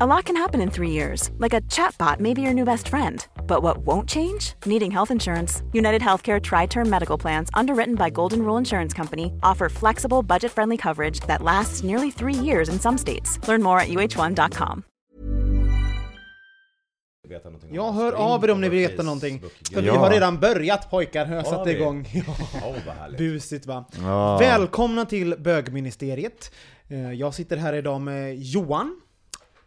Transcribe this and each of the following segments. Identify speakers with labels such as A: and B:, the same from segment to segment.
A: A lot can happen in three years, like a chatbot may be your new best friend. But what won't change? Needing health insurance. United Healthcare Tri Term Medical Plans, underwritten by Golden Rule Insurance Company, offer flexible, budget friendly coverage that lasts nearly three years in some states. Learn more at uh1.com.
B: veta någonting om
C: Jag hör av er om ni vill veta någonting. För vi har redan börjat pojkar, har jag satt igång. Ja. Busigt va?
D: Ja.
C: Välkomna till bögministeriet. Eh, Jag sitter här idag med Johan,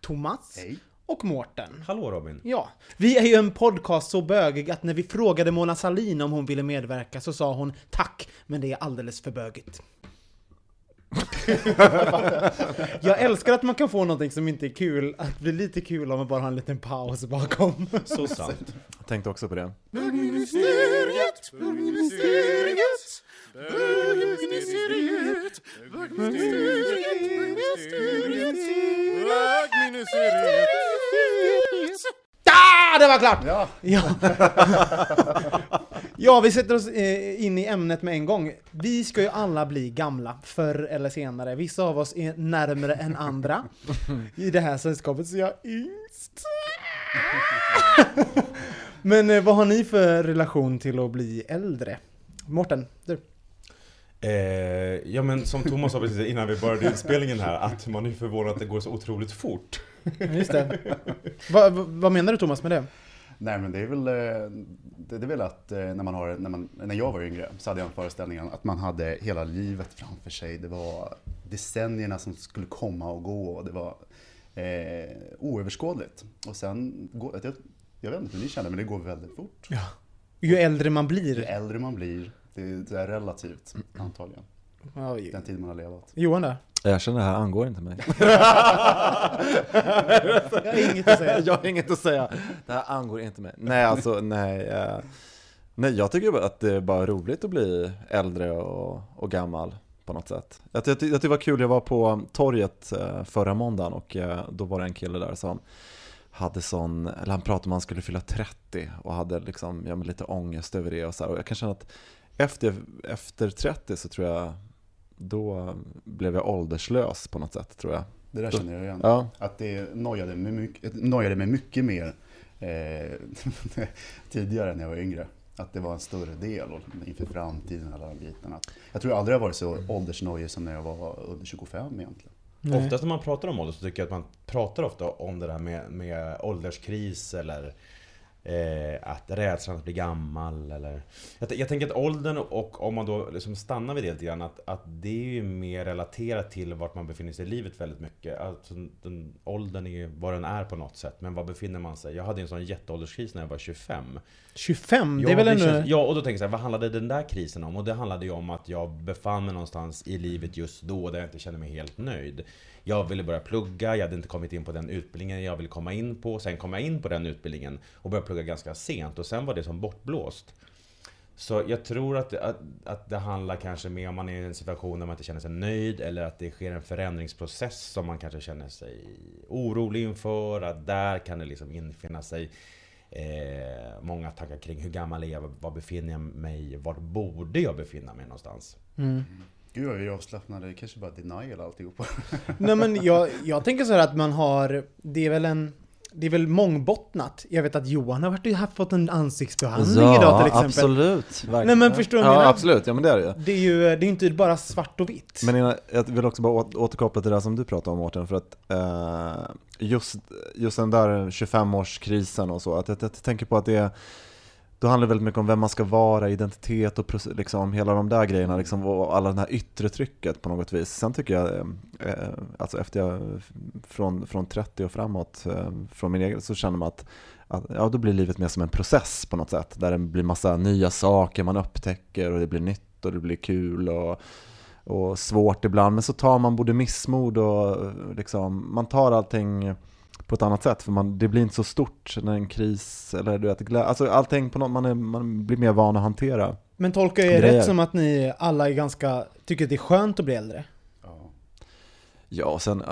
C: Thomas och Mårten.
B: Hallå Robin.
C: Ja, vi är ju en podcast så bögig att när vi frågade Mona Sahlin om hon ville medverka så sa hon tack, men det är alldeles för bögigt. jag älskar att man kan få någonting som inte är kul, att bli lite kul om man bara har en liten paus bakom.
B: Så sant.
D: Jag tänkte också på det.
C: Bögministeriet, bögministeriet, bögministeriet, Ah, det var klart!
D: Ja.
C: Ja. ja, vi sätter oss eh, in i ämnet med en gång. Vi ska ju alla bli gamla, förr eller senare. Vissa av oss är närmare än andra i det här sällskapet, så jag är yngst. Men eh, vad har ni för relation till att bli äldre? Mårten, du?
B: Eh, ja men som Thomas sa precis innan vi började inspelningen här, att man är förvånad att det går så otroligt fort.
C: Just det. vad, vad- vad menar du Thomas med det?
E: Nej men det är väl, eh, det är väl att eh, när, man har, när, man, när jag var yngre så hade jag en föreställning att man hade hela livet framför sig. Det var decennierna som skulle komma och gå och det var eh, oöverskådligt. Och sen, går, jag, jag vet inte hur ni känner men det går väldigt fort.
C: Ju äldre man
E: Ju
C: blir.
E: äldre man blir, det, är relativt antagligen.
C: Ja,
E: Den tid man har levat.
C: Johan då?
D: Jag känner det här angår inte mig.
C: Jag har inget att säga.
D: jag har inget att säga. Det här angår inte mig. Nej, alltså nej. eh, nej, jag tycker att det är bara roligt att bli äldre och, och gammal på något sätt. Jag, ty- jag, ty- jag tyckte det var kul, jag var på torget eh, förra måndagen och eh, då var det en kille där som hade sån, eller han pratade om att han skulle fylla 30 och hade liksom, ja, lite ångest över det och så här. Och jag kan känna att efter, efter 30 så tror jag, då blev jag ålderslös på något sätt tror jag.
E: Det där känner jag igen.
D: Ja,
E: Att det nojade mig mycket, nojade mig mycket mer eh, tidigare när jag var yngre. Att det var en större del och inför framtiden. Alla de bitarna. Jag tror jag aldrig har varit så åldersnojig som när jag var under 25 egentligen.
C: Nej.
B: Oftast när man pratar om ålder så tycker jag att man pratar ofta om det där med, med ålderskris eller eh, att rädslan att bli gammal eller... Jag, jag tänker att åldern och om man då liksom stannar vid det lite grann att, att det är ju mer relaterat till vart man befinner sig i livet väldigt mycket. Alltså den, åldern är ju vad den är på något sätt. Men var befinner man sig? Jag hade en sån jätteålderskris när jag var 25.
C: 25, det
B: Ja,
C: är väl ändå...
B: känns, ja, och då tänker jag så här, vad handlade den där krisen om? Och det handlade ju om att jag befann mig någonstans i livet just då där jag inte kände mig helt nöjd. Jag ville börja plugga, jag hade inte kommit in på den utbildningen jag ville komma in på. Sen kom jag in på den utbildningen och började plugga ganska sent och sen var det som bortblåst. Så jag tror att, att, att det handlar kanske mer om man är i en situation där man inte känner sig nöjd eller att det sker en förändringsprocess som man kanske känner sig orolig inför. Att där kan det liksom infinna sig eh, många tankar kring hur gammal är jag, var befinner jag mig, var borde jag befinna mig någonstans?
C: Mm.
E: Gud vad vi är avslappnade, det kanske bara denial alltihopa.
C: Nej men jag, jag tänker så här att man har, det är väl en, det är väl mångbottnat. Jag vet att Johan har varit, haft fått en ansiktsbehandling idag till exempel.
D: absolut. Verkligen.
C: Nej, men förstår du
D: Ja,
C: menar?
D: absolut. Ja, men det är det ju.
C: Det är ju, det är inte bara svart och vitt.
D: Men jag vill också bara återkoppla till det som du pratade om Mårten, för att eh, just, just den där 25-årskrisen och så, att jag, jag tänker på att det är då handlar det väldigt mycket om vem man ska vara, identitet och liksom hela de där grejerna liksom, och alla det här yttre trycket på något vis. Sen tycker jag, eh, eh, alltså efter jag, från, från 30 och framåt, eh, från min egen, så känner man att, att ja, då blir livet mer som en process på något sätt. Där det blir massa nya saker man upptäcker och det blir nytt och det blir kul och, och svårt ibland. Men så tar man både missmod och liksom, man tar allting på ett annat sätt. För man, det blir inte så stort när en kris, eller du vet, glä, alltså allting på något, man, är, man blir mer van att hantera.
C: Men tolkar jag er
D: Grejer.
C: rätt som att ni alla är ganska, tycker att det är skönt att bli äldre?
E: Ja.
D: Sen,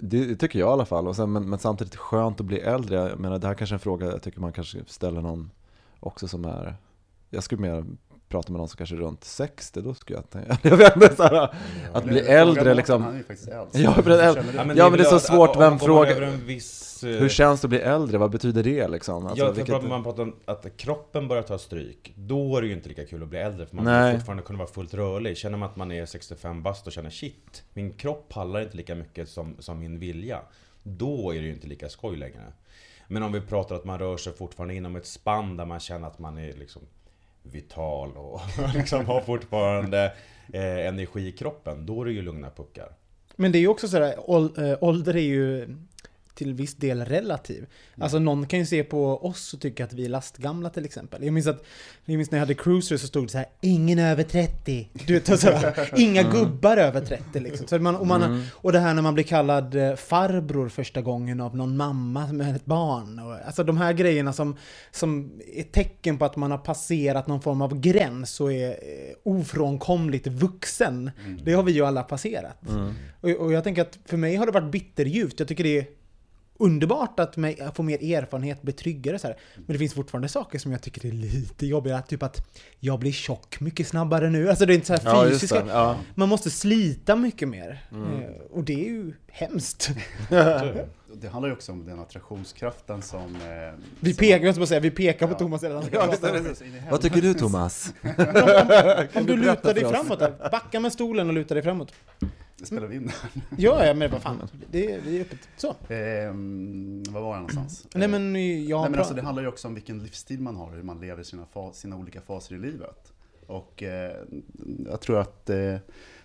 D: det tycker jag i alla fall, och sen, men, men samtidigt skönt att bli äldre. Jag menar, det här kanske är en fråga jag tycker man kanske ställer någon också som är, jag skulle mer prata med någon som kanske är runt 60, då skulle jag tänka, jag vet inte, så här, att bli äldre liksom.
E: Han är ju faktiskt äldst.
D: Ja?
B: Ja men,
D: Ja, men det är så svårt, vem frågar-
B: viss, eh,
D: Hur känns det att bli äldre? Vad betyder det liksom? Alltså,
B: ja,
D: vilket-
B: man pratar om att kroppen börjar ta stryk, då är det ju inte lika kul att bli äldre för man
D: Nej.
B: vill fortfarande kunna vara fullt rörlig. Känner man att man är 65 bast och känner shit, min kropp pallar inte lika mycket som, som min vilja. Då är det ju inte lika skoj längre. Men om vi pratar att man rör sig fortfarande inom ett spann där man känner att man är liksom vital och liksom har fortfarande eh, energi i kroppen, då är det ju lugna puckar.
C: Men det är ju också sådär, eh, ålder är ju till viss del relativ. Alltså någon kan ju se på oss och tycka att vi är lastgamla till exempel. Jag minns att, jag minns när jag hade cruiser så stod det så här ingen över 30. Du vet, så här, inga gubbar över 30 liksom. Så man, och, man, och det här när man blir kallad eh, farbror första gången av någon mamma med ett barn. Och, alltså de här grejerna som, som är tecken på att man har passerat någon form av gräns och är eh, ofrånkomligt vuxen. Det har vi ju alla passerat. Och, och jag tänker att för mig har det varit bitterljuvt. Jag tycker det är underbart att få mer erfarenhet, bli tryggare så här. Men det finns fortfarande saker som jag tycker är lite jobbigare. Typ att jag blir tjock mycket snabbare nu. Alltså det är inte så här
D: Ja,
C: fysiska.
D: det. Ja.
C: Man måste slita mycket mer. Eh, Och det är ju hemskt.
E: Det handlar ju också om den attraktionskraften som... Eh,
C: Vi
E: som-
C: pekar, jag bara säga, vi pekar på
E: Ja.
C: Thomas redan.
D: Ja. Vad tycker du Thomas?
C: Om
D: Kan
C: du
D: berätta
C: lutar dig framåt. Backa med stolen och luta dig framåt.
E: Spelar vi in
C: Ja, ja, men vad fan. Det är, det är öppet. Så.
E: Ehm, Var var jag någonstans?
C: Nej men jag
E: Nej, men alltså, det handlar ju också om vilken livsstil man har, hur man lever sina, sina olika faser i livet. Och eh, jag tror att eh,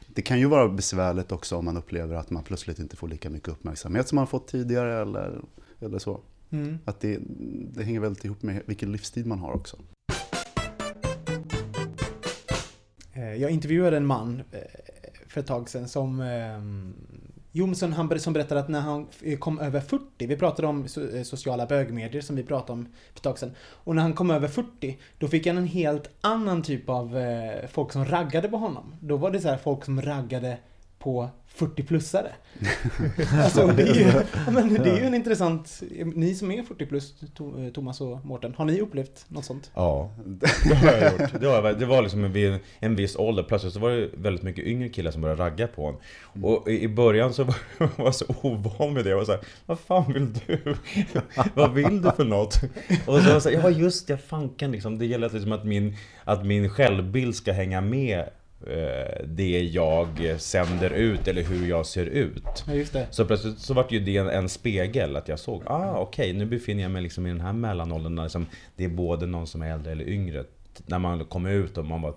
E: det kan ju vara besvärligt också om man upplever att man plötsligt inte får lika mycket uppmärksamhet som man fått tidigare eller, eller så.
C: Mm.
E: Att det, det hänger väldigt ihop med vilken livsstil man har också.
C: Eh, Jag intervjuade en man eh, för ett tag sedan som eh, Jo, han som berättade att när han kom över 40, vi pratade om eh, sociala bögmedier som vi pratade om för ett tag sedan. Och när han kom över 40, då fick han en helt annan typ av eh, folk som raggade på honom. Då var det så här folk som raggade på 40-plussare. alltså, det är, ju, men det är ju en intressant... Ni som är 40 plus, Thomas och Mårten, har ni upplevt något sånt?
B: Ja, det har jag gjort. Det var, det var liksom vid en viss ålder, plötsligt så var det väldigt mycket yngre killar som började ragga på honom. Och i början så var jag så ovan med det. Jag var så här, vad fan vill du? vad vill du för något? Och så var jag så här, ja just det, fanken liksom. Det gäller att, liksom att, min, att min självbild ska hänga med det jag sänder ut eller hur jag ser ut.
C: Ja.
B: Så plötsligt så var det ju det en, en spegel, att jag såg, ah okej, nu befinner jag mig liksom i den här mellanåldern där liksom, det är både någon som är äldre eller yngre. När man kom ut och man var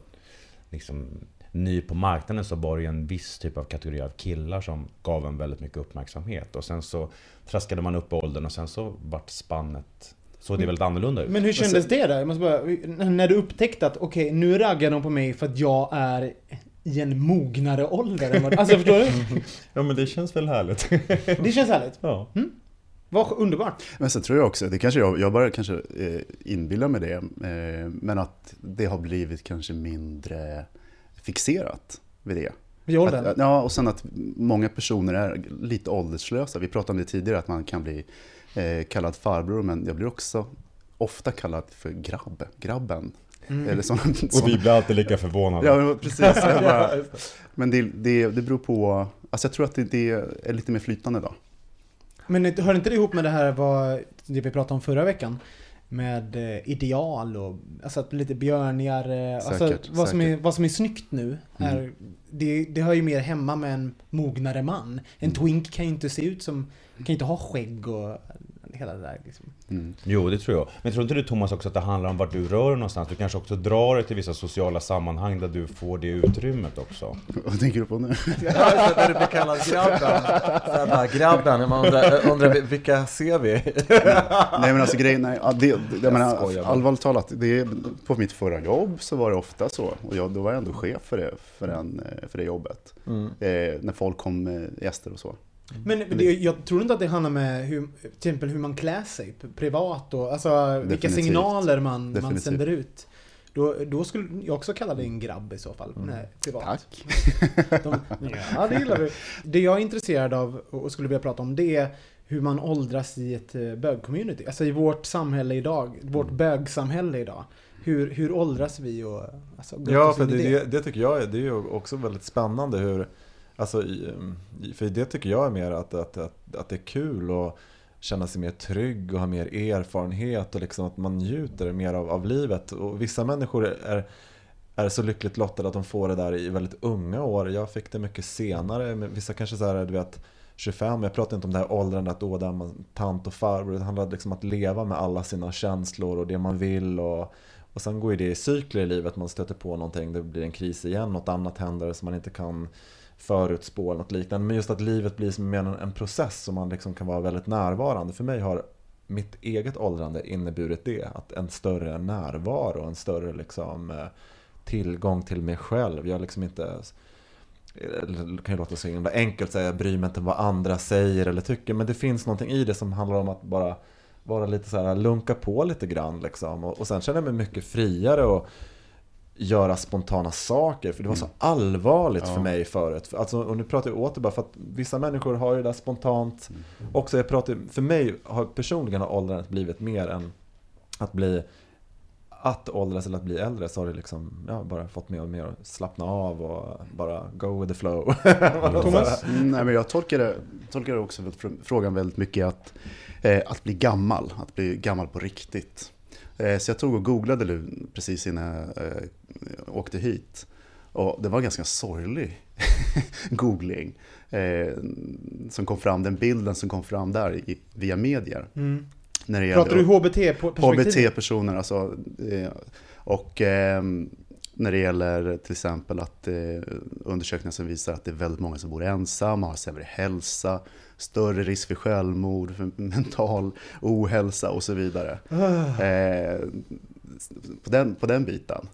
B: liksom ny på marknaden så var det ju en viss typ av kategori av killar som gav en väldigt mycket uppmärksamhet. Och sen så traskade man upp i åldern och sen så vart spannet, såg det väldigt annorlunda ut.
C: Men hur kändes det då? Jag måste bara, när du upptäckte att okej, nu raggar de på mig för att jag är i en mognare ålder än vad... Alltså förstår du?
B: Ja men det känns väl härligt.
C: Det känns härligt.
B: ja.
C: Vad underbart.
E: Men sen tror jag också, det kanske jag, jag bara kanske eh, inbillar mig det, eh, men att det har blivit kanske mindre fixerat vid det.
C: Vid åldern.
E: Att, ja, och sen att många personer är lite ålderslösa. Vi pratade om det tidigare, att man kan bli eh, kallad farbror, men jag blir också ofta kallad för grabb, grabben.
C: Mm.
E: Eller sån,
B: Och vi blir alltid lika förvånade.
E: Ja, precis. Bara, men det, det, det beror på, alltså jag tror att det, det är lite mer flytande då.
C: Men hör inte det ihop med det här vad, det vi pratade om förra veckan? Med eh, ideal och alltså att lite björnigare. Alltså
E: Säkert,
C: vad som, är, vad som är snyggt nu är, det, det hör ju mer hemma med en mognare man. En twink kan ju inte se ut som, kan inte ha skägg och hela det där liksom.
E: Mm.
B: Jo, det tror jag. Men tror inte du Thomas också att det handlar om vart du rör dig någonstans? Du kanske också drar dig till vissa sociala sammanhang där du får det utrymmet också.
E: Vad tänker du på nu?
D: Ja, där du blir kallad grabben. Så bara, grabben, man undrar, undrar vilka ser vi?
E: Nej men alltså grejen är, det, det, jag menar, allvarligt talat, det, är- på mitt förra jobb så var det ofta så. Och jag, då var jag ändå chef för det, för, den, eh, för det jobbet.
D: Mm.
E: Eh, när folk kom med gäster och så.
C: Men det, jag tror inte att det handlar med hur, till exempel hur man klär sig privat och alltså vilka signaler man, man sänder ut. Då, då skulle jag också kalla dig en grabb i så fall. Nej, privat.
E: Tack.
C: De, ja, det gillar vi. Det jag är intresserad av och skulle vilja prata om det är hur man åldras i ett eh, bög-community. Alltså i vårt samhälle idag, vårt bögsamhälle idag. Hur, hur åldras vi och alltså,
D: Ja, för det, det, det tycker jag är, det är ju också väldigt spännande hur, alltså, för det tycker jag är mer att, att, att, att det är kul och känna sig mer trygg och ha mer erfarenhet och liksom att man njuter mer av, av livet. Och vissa människor är, är så lyckligt lottade att de får det där i väldigt unga år. Jag fick det mycket senare. Men vissa kanske så här, du vet, 25, jag pratar inte om det här åldrandet då där man tant och farbror. Det handlar liksom om att leva med alla sina känslor och det man vill. Och, och sen går ju det i cykler i livet. Man stöter på någonting, det blir en kris igen, något annat händer som man inte kan förutspå eller något liknande. Men just att livet blir som en, en process som man liksom kan vara väldigt närvarande. För mig har mitt eget åldrande inneburit det. Att en större närvaro, en större liksom eh, tillgång till mig själv. Jag liksom inte det kan ju låta så himla enkelt säga jag bryr mig inte vad andra säger eller tycker. Men det finns någonting i det som handlar om att bara vara lite så här, lunka på lite grann liksom. Och, och sen känner jag mig mycket friare och göra spontana saker. För det var så allvarligt
E: Ja.
D: för mig förut. Alltså, och nu pratar jag åter bara för att vissa människor har ju det där spontant. Också jag pratar, för mig har personligen har åldrandet blivit mer än att bli att åldras eller att bli äldre så har det liksom, ja, bara fått mig att mer att slappna av och bara go with the flow.
C: Thomas?
E: Mm, nej, men jag tolkar, det, tolkar det också frågan väldigt mycket att, eh, att bli gammal, att bli gammal på riktigt. Eh, så jag tog och googlade nu precis innan jag eh, åkte hit. Och det var en ganska sorglig googling eh, som kom fram, den bilden som kom fram där i, via medier.
C: Mm.
E: När det
C: Pratar du HBT-perspektiv?
E: HBT-personer, alltså. eh, Och ehm, när det gäller till exempel att eh, undersökningar som visar att det är väldigt många som bor ensamma, har sämre hälsa, större risk för självmord, för mental ohälsa och så vidare.
C: Ah.
E: Eh, på, den, på den biten.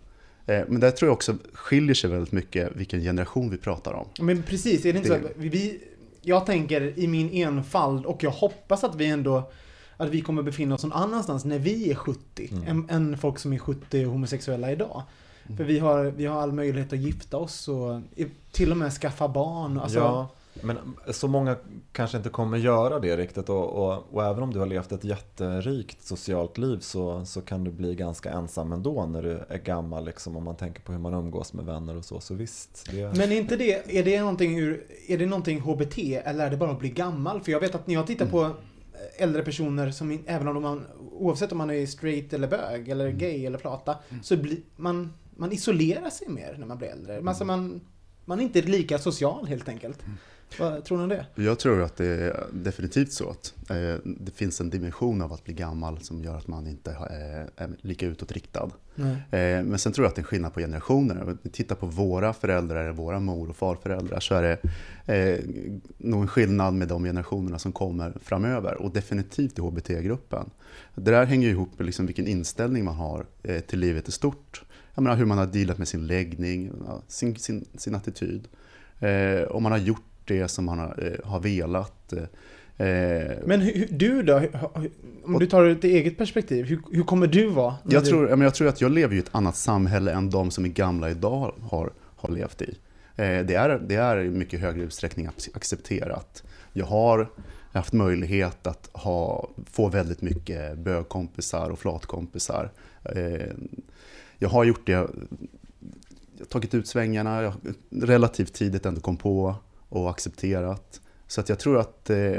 E: Eh, men där tror jag också skiljer sig väldigt mycket vilken generation vi pratar om.
C: Men precis, är det inte
E: Det-
C: så att vi, jag tänker i min enfald och jag hoppas att vi ändå att vi kommer befinna oss någon annanstans när vi är 70
D: Mm.
C: än, än folk som är 70 och homosexuella idag.
E: Mm.
C: För vi har, vi har all möjlighet att gifta oss och till och med skaffa barn. Alltså,
D: ja, men så många kanske inte kommer göra det riktigt och, och, och även om du har levt ett jätterikt socialt liv så, så kan du bli ganska ensam ändå när du är gammal liksom om man tänker på hur man umgås med vänner och så. Så visst, det,
C: Men är inte det, är det någonting ur, är det någonting HBT eller är det bara att bli gammal? För jag vet att när jag tittar på äldre personer som, även om man, oavsett om man är straight eller bög eller gay eller plata, så blir man, man isolerar sig mer när man blir äldre. Alltså man, man är inte lika social helt enkelt. Vad tror ni om det?
E: Jag tror att det är definitivt så att eh, det finns en dimension av att bli gammal som gör att man inte eh, är lika utåtriktad. Eh, men sen tror jag att det är skillnad på generationer. Om vi tittar på våra föräldrar, våra mor och farföräldrar, så är det eh, nog en skillnad med de generationerna som kommer framöver. Och definitivt i HBT-gruppen. Det där hänger ihop med liksom vilken inställning man har till livet i stort. Jag menar hur man har dealat med sin läggning, sin, sin, sin attityd. Om man har gjort det som man har, eh, har velat. Eh, eh,
C: Men hur, du då? Om du tar ett eget perspektiv, hur, hur kommer du vara?
E: Jag tror, jag tror att jag lever i ett annat samhälle än de som är gamla idag har, har levt i. Det, är, det är i mycket högre utsträckning ac- accepterat. Jag har haft möjlighet att ha, få väldigt mycket bögkompisar och flatkompisar. Jag har gjort det, jag har tagit ut svängarna, jag relativt tidigt ändå kom på och accepterat. Så att jag tror att eh,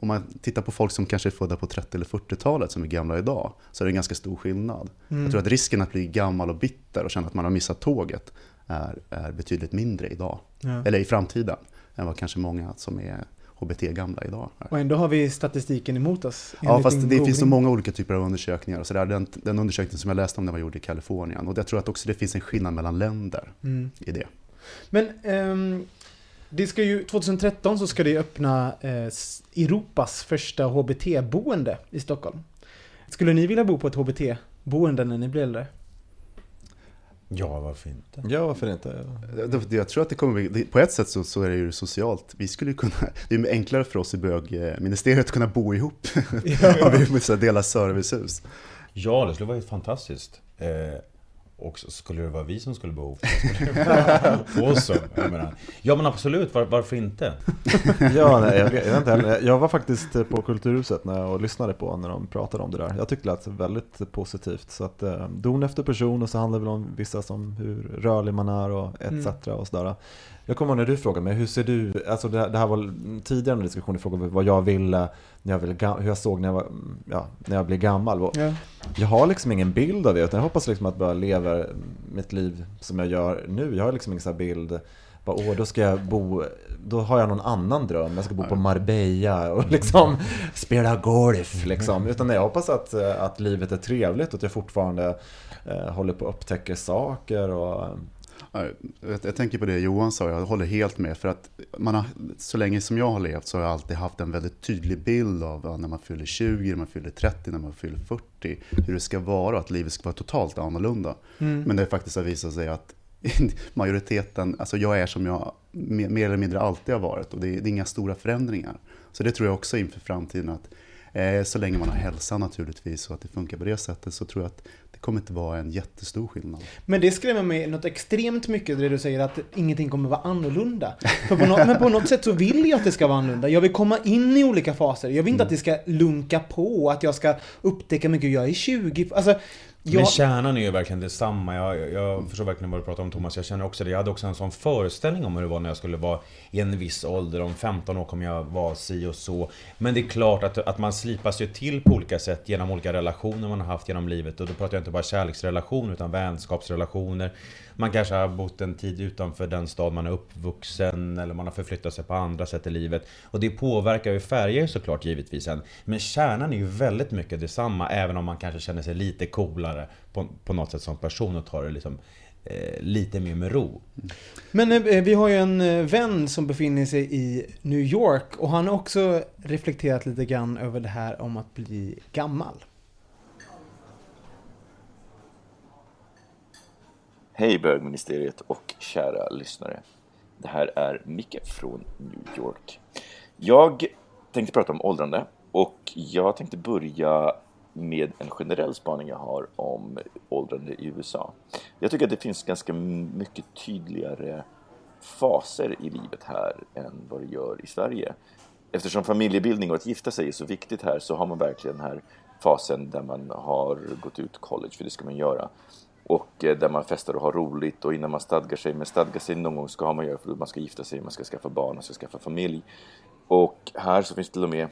E: om man tittar på folk som kanske är födda på 30 eller 40-talet som är gamla idag, så är det en ganska stor skillnad.
C: Mm.
E: Jag tror att risken att bli gammal och bitter och känna att man har missat tåget är, är betydligt mindre idag,
C: Ja.
E: eller i framtiden, än vad kanske många som är HBT-gamla idag är.
C: Och ändå har vi statistiken emot oss.
E: Ja, fast det finns så många olika typer av undersökningar. Och så där. Den, den undersökningen som jag läste om den var gjord i Kalifornien. Och jag tror att också det finns en skillnad mellan länder
C: Mm.
E: i det.
C: Men ehm, det ska ju, 2013 så ska det öppna eh, Europas första HBT-boende i Stockholm. Skulle ni vilja bo på ett HBT-boende när ni blir äldre?
B: Ja, varför inte?
D: Ja, varför inte?
E: Jag tror att det kommer på ett sätt så, så är det ju socialt. Vi skulle ju kunna, det är enklare för oss i bögministeriet att kunna bo ihop. Om vi måste dela servicehus.
B: Ja, det skulle vara fantastiskt. Och så skulle det vara vi som skulle bo Awesome. Jag menar. Ja men absolut, var, varför inte?
D: Ja, nej, jag, vet, jag, vet inte heller. jag var faktiskt på Kulturhuset när, och lyssnade på när de pratade om det där. Jag tyckte det lät väldigt positivt. Så att eh, don efter person och så handlar det väl om vissa som hur rörlig man är och etc. Och sådär. Jag kommer ihåg när du frågade mig, hur ser du, alltså det, här- det här var tidigare en diskussion, du frågade vad jag ville, när jag ville hur jag såg när jag, var, ja, när jag blev gammal. Och
C: Ja.
D: jag har liksom ingen bild av det, utan jag hoppas liksom att jag bara lever mitt liv som jag gör nu. Jag har liksom ingen här bild, bara, åh, då ska jag bo, då har jag någon annan dröm. Jag ska bo på Marbella och liksom spela golf liksom. Utan jag hoppas att, att livet är trevligt och att jag fortfarande eh, håller på att upptäcka saker och
E: Jag, jag tänker på det Johan sa, jag håller helt med. För att man har, så länge som jag har levt så har jag alltid haft en väldigt tydlig bild av när man fyller 20, när man fyller 30, när man fyller 40. Hur det ska vara, att livet ska vara totalt annorlunda. Men det faktiskt har visat sig att majoriteten, alltså jag är som jag mer eller mindre alltid har varit. Och det är, det är inga stora förändringar. Så det tror jag också inför framtiden att så länge man har hälsa naturligtvis och att det funkar på det sättet så tror jag att det kommer inte vara en jättestor skillnad.
C: Men det skrämmer mig något extremt mycket det du säger att ingenting kommer vara annorlunda. För på något, men på något sätt så vill jag att det ska vara annorlunda. Jag vill komma in i olika faser. Jag vill inte att det ska lunka på, att jag ska upptäcka mycket. Jag är 20. Alltså, jag,
B: Men kärnan är ju verkligen detsamma. Jag, jag, jag förstår verkligen vad du pratar om Thomas. Jag känner också det. Jag hade också en sån föreställning om hur det var när jag skulle vara i en viss ålder. Om 15 år kommer jag vara si och så. Men det är klart att, att man slipas ju till på olika sätt genom olika relationer man har haft genom livet. Och då pratar jag inte bara kärleksrelationer utan vänskapsrelationer. Man kanske har bott en tid utanför den stad man är uppvuxen eller man har förflyttat sig på andra sätt i livet. Och det påverkar ju färger såklart givetvis en. Men kärnan är ju väldigt mycket detsamma även om man kanske känner sig lite coolare på, på något sätt som person och tar det liksom eh, lite mer med ro.
C: Men eh, eh vi har ju en eh, vän som befinner sig i New York och han har också reflekterat lite grann över det här om att bli gammal.
F: Hej bögministeriet och kära lyssnare. Det här är Micke från New York. Jag tänkte prata om åldrande och jag tänkte börja med en generell spaning jag har om åldrande i USA. Jag tycker att det finns ganska mycket tydligare faser i livet här än vad det gör i Sverige. Eftersom familjebildning och att gifta sig är så viktigt här så har man verkligen den här fasen där man har gått ut college, för det ska man göra. Och eh, där man festar och har roligt och innan man stadgar sig, men stadgar sig någon gång ska man göra för att man ska gifta sig, man ska skaffa barn, man ska skaffa familj. Och här så finns det till och med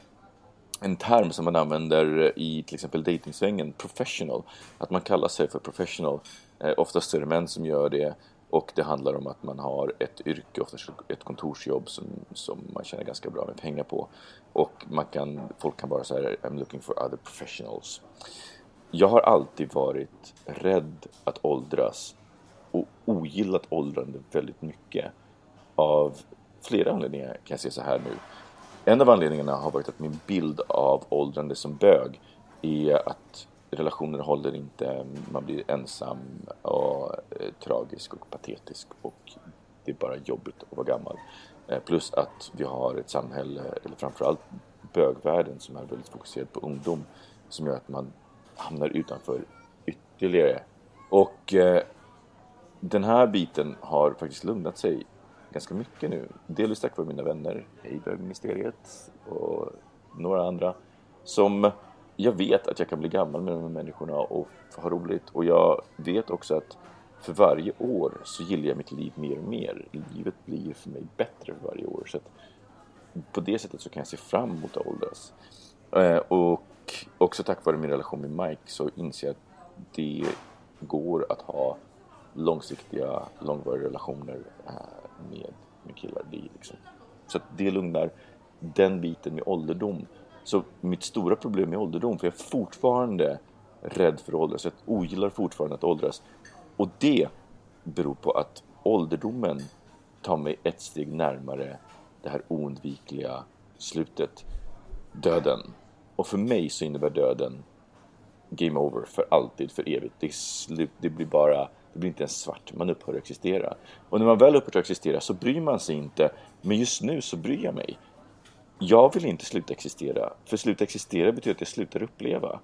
F: en term som man använder i till exempel dejtingsvängen professional. Att man kallar sig för professional. Eh, oftast är det män som gör det och det handlar om att man har ett yrke, oftast ett kontorsjobb som, som man tjänar ganska bra med pengar på. Och man kan, folk kan bara säga I'm looking for other professionals. Jag har alltid varit rädd att åldras och ogillat åldrande väldigt mycket. Av flera anledningar kan jag säga så här nu. En av anledningarna har varit att min bild av åldrande som bög är att relationer håller inte, man blir ensam och eh, tragisk och patetisk och det är bara jobbigt att vara gammal. Eh, plus att vi har ett samhälle, eller framförallt bögvärlden som är väldigt fokuserad på ungdom som gör att man hamnar utanför ytterligare. Och eh, den här biten har faktiskt lugnat sig ganska mycket nu. Delvis tack vare mina vänner i bögministeriet och några andra som jag vet att jag kan bli gammal med de här människorna och ha roligt. Och jag vet också att för varje år så gillar jag mitt liv mer och mer. Livet blir för mig bättre för varje år. Så att på det sättet så kan jag se fram emot att åldras. Eh, och också tack vare min relation med Mike så inser jag att det går att ha långsiktiga, långvariga relationer eh, med, med killar. Det liksom, så att det lugnar den biten med ålderdom. Så mitt stora problem med ålderdom, för jag är fortfarande rädd för att åldras, jag ogillar fortfarande att åldras. Och det beror på att ålderdomen tar mig ett steg närmare det här oundvikliga slutet, döden. Och för mig så innebär döden game over för alltid, för evigt. Det, slut, det blir bara Det blir inte ens svart, man upphör att existera. Och när man väl upphör att existera så bryr man sig inte. Men just nu så bryr jag mig. Jag vill inte sluta existera. För sluta existera betyder att jag slutar uppleva.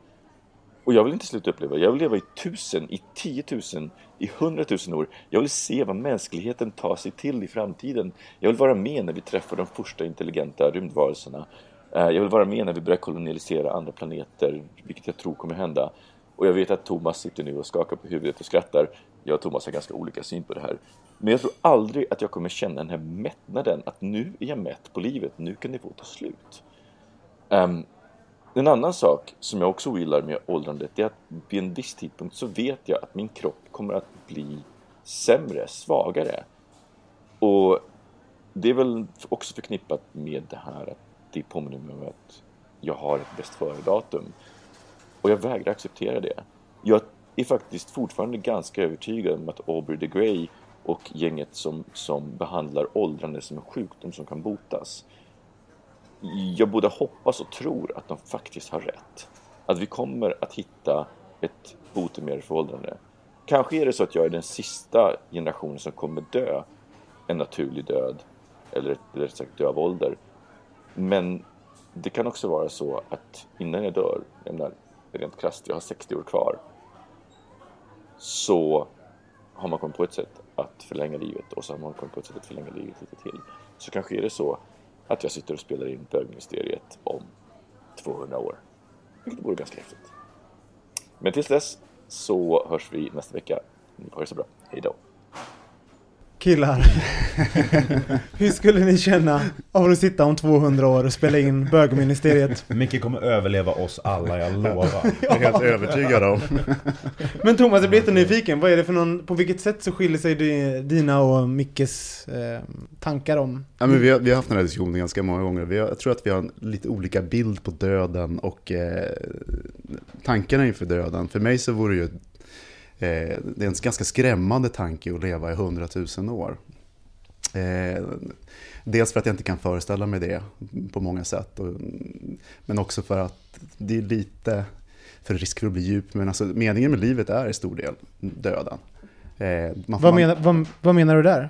F: Och jag vill inte sluta uppleva. Jag vill leva i tusen, i tiotusen, i hundratusen år. Jag vill se vad mänskligheten tar sig till i framtiden. Jag vill vara med när vi träffar de första intelligenta rymdvarelserna. Eh, jag vill vara med när vi börjar kolonisera andra planeter, vilket jag tror kommer hända. Och jag vet att Thomas sitter nu och skakar på huvudet och skrattar. Jag och Thomas har ganska olika syn på det här. Men jag tror aldrig att jag kommer känna den här mättnaden, att nu är jag mätt på livet, nu kan det få ta slut. Um, en annan sak som jag också ogillar med åldrandet är att vid en viss tidpunkt så vet jag att min kropp kommer att bli sämre, svagare. Och det är väl också förknippat med det här att det påminner mig om att jag har ett bäst före-datum. Och jag vägrar acceptera det. Jag är faktiskt fortfarande ganska övertygad om att Aubrey de Grey och gänget som, som behandlar åldrande som en sjukdom som kan botas. Jag både hoppas och tror att de faktiskt har rätt. Att vi kommer att hitta ett botemedel för åldrande. Kanske är det så att jag är den sista generationen som kommer dö en naturlig död. Eller rätt sagt dö av ålder. Men det kan också vara så att innan jag dör, jag menar, rent krasst, jag har 60 år kvar. Så har man kommit på ett sätt att förlänga livet och så har man kommit på ett sätt att förlänga livet lite till. Så kanske är det så att jag sitter och spelar in bögmysteriet om 200 år. Vilket vore ganska häftigt. Men tills dess så hörs vi nästa vecka. Ni får ha det så bra. Hej då!
C: Killar, hur skulle ni känna av att sitta om 200 år och spela in bögministeriet?
B: Micke kommer överleva oss alla, jag lovar.
E: Jag är helt övertygad om.
C: Men Thomas, jag blir lite nyfiken. Vad är det för någon, på vilket sätt så skiljer sig di- dina och Mickes eh, tankar om?
E: Ja, men vi, har, vi har haft den här diskussionen ganska många gånger. Vi har, jag tror att vi har en lite olika bild på döden och eh, tankarna inför döden. För mig så vore det ju det är en ganska skrämmande tanke att leva i hundratusen år. Eh, dels för att jag inte kan föreställa mig det på många sätt. Men också för att det är lite för risk för att bli djup. Men alltså, meningen med livet är i stor del döden. Eh, man
C: Vad menar, vad, vad menar du där?